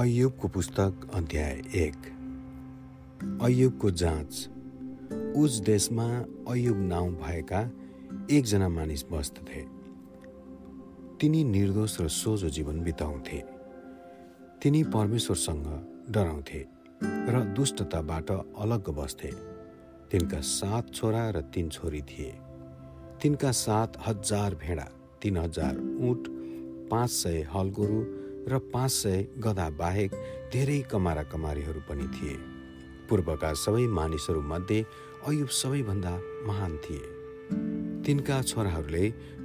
अयुबको पुस्तक अध्याय एक। अयुबको जाँच। उज देशमा अयुब नाउँ भएका एकजना मानिस बस्दथे। तिनी निर्दोष र सोझो जीवन बिताउँथे। तिनी परमेश्वरसँग डराउँथे र दुष्टताबाट अलग बस्थे। तिनका सात छोरा र तीन छोरी थिए। तिनका सात हजार भेडा तिन हजार उठ पाँच सय हलगोरु र पाँच सय गधा बाहेक धेरै कमारा कमारीहरू पनि थिए। पूर्वका सबै मानिसहरूमध्ये अयुब सबैभन्दा महान थिए। तिनका छोराहरूले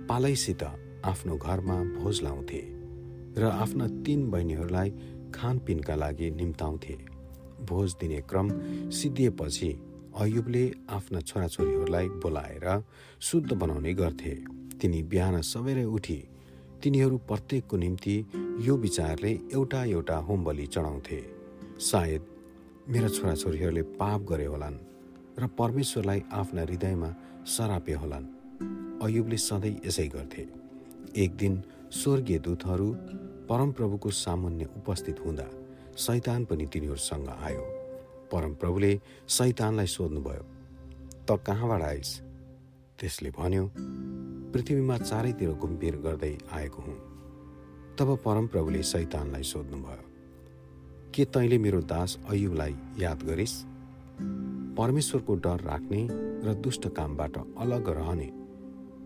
पालैसित आफ्नो घरमा भोज लाउँथे र आफ्ना तीन बहिनीहरूलाई खानपिनका लागि निम्ताउँथे। भोज दिने क्रम सिद्धिएपछि अयुबले आफ्ना छोराछोरीहरूलाई बोलाएर शुद्ध बनाउने गर्थे। तिनी बिहान सबेरै उठी तिनीहरू प्रत्येकको निम्ति यो विचारले एउटा एउटा होम बलि चढाउँथे। सायद मेरा छोराछोरीहरूले पाप गरे होलान् र परमेश्वरलाई आफ्ना हृदयमा सरापे होलान्। अयुबले सधैँ यसै गर्थे। एक दिन स्वर्गीय दूतहरू परमप्रभुको सामुन्य उपस्थित हुँदा सैतान पनि तिनीहरूसँग आयो। परमप्रभुले सैतानलाई सोध्नुभयो त कहाँबाट आइस? त्यसले भन्यो पृथ्वीमा चारैतिर घुमफिर गर्दै आएको हुँ। तब परमप्रभुले सैतानलाई सोध्नुभयो के तैँले मेरो दास अयुबलाई याद गरिस्? परमेश्वरको डर राख्ने र दुष्ट कामबाट अलग रहने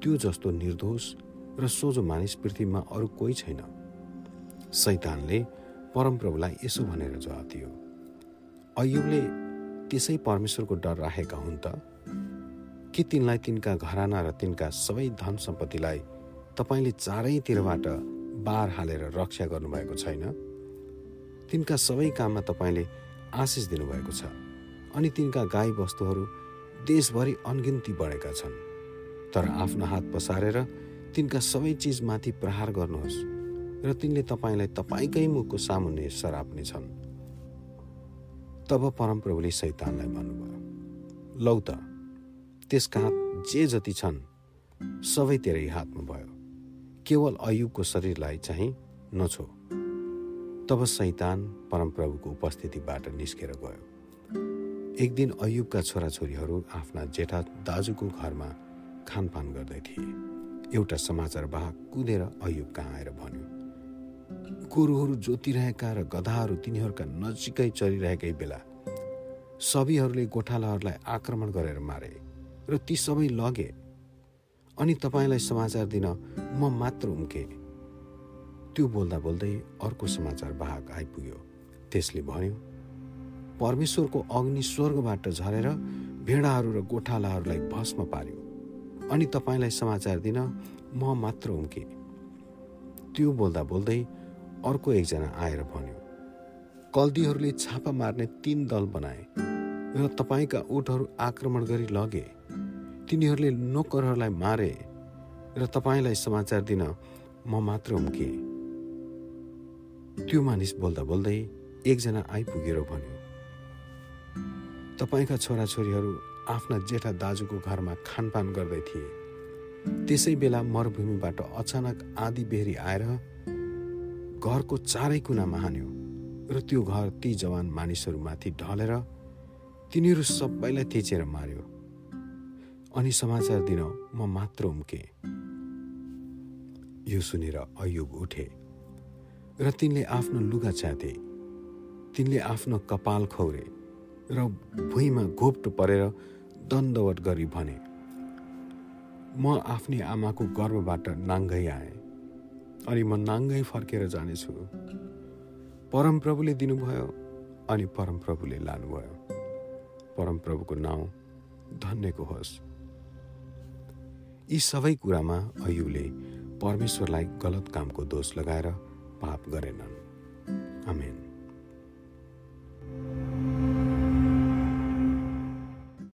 त्यो जस्तो निर्दोष र सोझो मानिस पृथ्वीमा अरू कोही छैन। सैतानले परमप्रभुलाई यसो भनेर जवाब दियो अयुबले त्यसै परमेश्वरको डर राखेका हुन् त? के तिनलाई तिनका घराना र तिनका सबै धन सम्पत्तिलाई तपाईँले चारैतिरबाट बार हालेर रक्षा गर्नुभएको छैन? तिनका सबै काममा तपाईँले आशिष दिनुभएको छ अनि तिनका गाई वस्तुहरू देशभरि अनगिन्ती बढेका छन्। तर आफ्नो हात पसारेर तिनका सबै चिजमाथि प्रहार गर्नुहोस् र तिनले तपाईँलाई तपाईँकै मुखको सामुन्ने सराप्ने छन्। तब परमप्रभुले सैतानलाई भन्नुभयो लौ त त्यसका हात जे जति छन् सबै तेरै हातमा भयो। केवल अयुबको शरीरलाई चाहिँ नछो। तब सैतान परमप्रभुको उपस्थितिबाट निस्केर गयो। एक दिन अयुबका छोराछोरीहरू आफ्ना जेठा दाजुको घरमा खानपान गर्दै थिए। एउटा समाचार वाहक कुदेर अयुब कहाँ आएर भन्यो गोरुहरू जोतिरहेका र गधाहरू तिनीहरूका नजिकै चलिरहेकै बेला सबीहरूले गोठालाहरूलाई आक्रमण गरेर मारे। र ती सबै लगे अनि तपाईँलाई समाचार दिन म मात्र उम्के। त्यो बोल्दा बोल्दै अर्को समाचार वाहक आइपुग्यो। त्यसले भन्यो परमेश्वरको अग्नि स्वर्गबाट झरेर भेडाहरू र गोठालाहरूलाई भस्म पार्यो। अनि तपाईँलाई समाचार दिन म मात्र उम्के। त्यो बोल्दा बोल्दै अर्को एकजना आएर भन्यो कल्दीहरूले छापा मार्ने तीन दल बनाए र तपाईँका उठहरू आक्रमण गरी लगे। तिनीहरूले नोकरहरूलाई मारे र तपाईँलाई समाचार दिन म मात्र उम्के त्यो मानिस बोल्दा बोल्दै एकजना आइपुगेर भन्यो तपाईँका छोराछोरीहरू आफ्ना जेठा दाजुको घरमा खानपान गर्दै थिए। त्यसै बेला मरुभूमिबाट अचानक आधी बेहरी आएर घरको चारै कुनामा हान्यो र त्यो घर ती जवान मानिसहरूमाथि ढलेर तिनीहरू सबैलाई थिचेर मार्यो। अनि समाचार दिन म मात्र उम्के यो सुनेर अयुब उठे र तिनले आफ्नो लुगा च्याते तिनले आफ्नो कपाल खौरे र भुइँमा घोप्टो परेर दण्डवट गरी भने म आफ्नै आमाको गर्वबाट नाङ्गै आएँ अनि म नाङ्गै फर्केर जानेछु। परमप्रभुले दिनुभयो अनि परमप्रभुले लानुभयो। परमप्रभुको नाउँ धन्यको होस्। यी सबै कुरामा अयुले परमेश्वरलाई गलत कामको दोष लगाएर पाप गरेनन्। आमेन।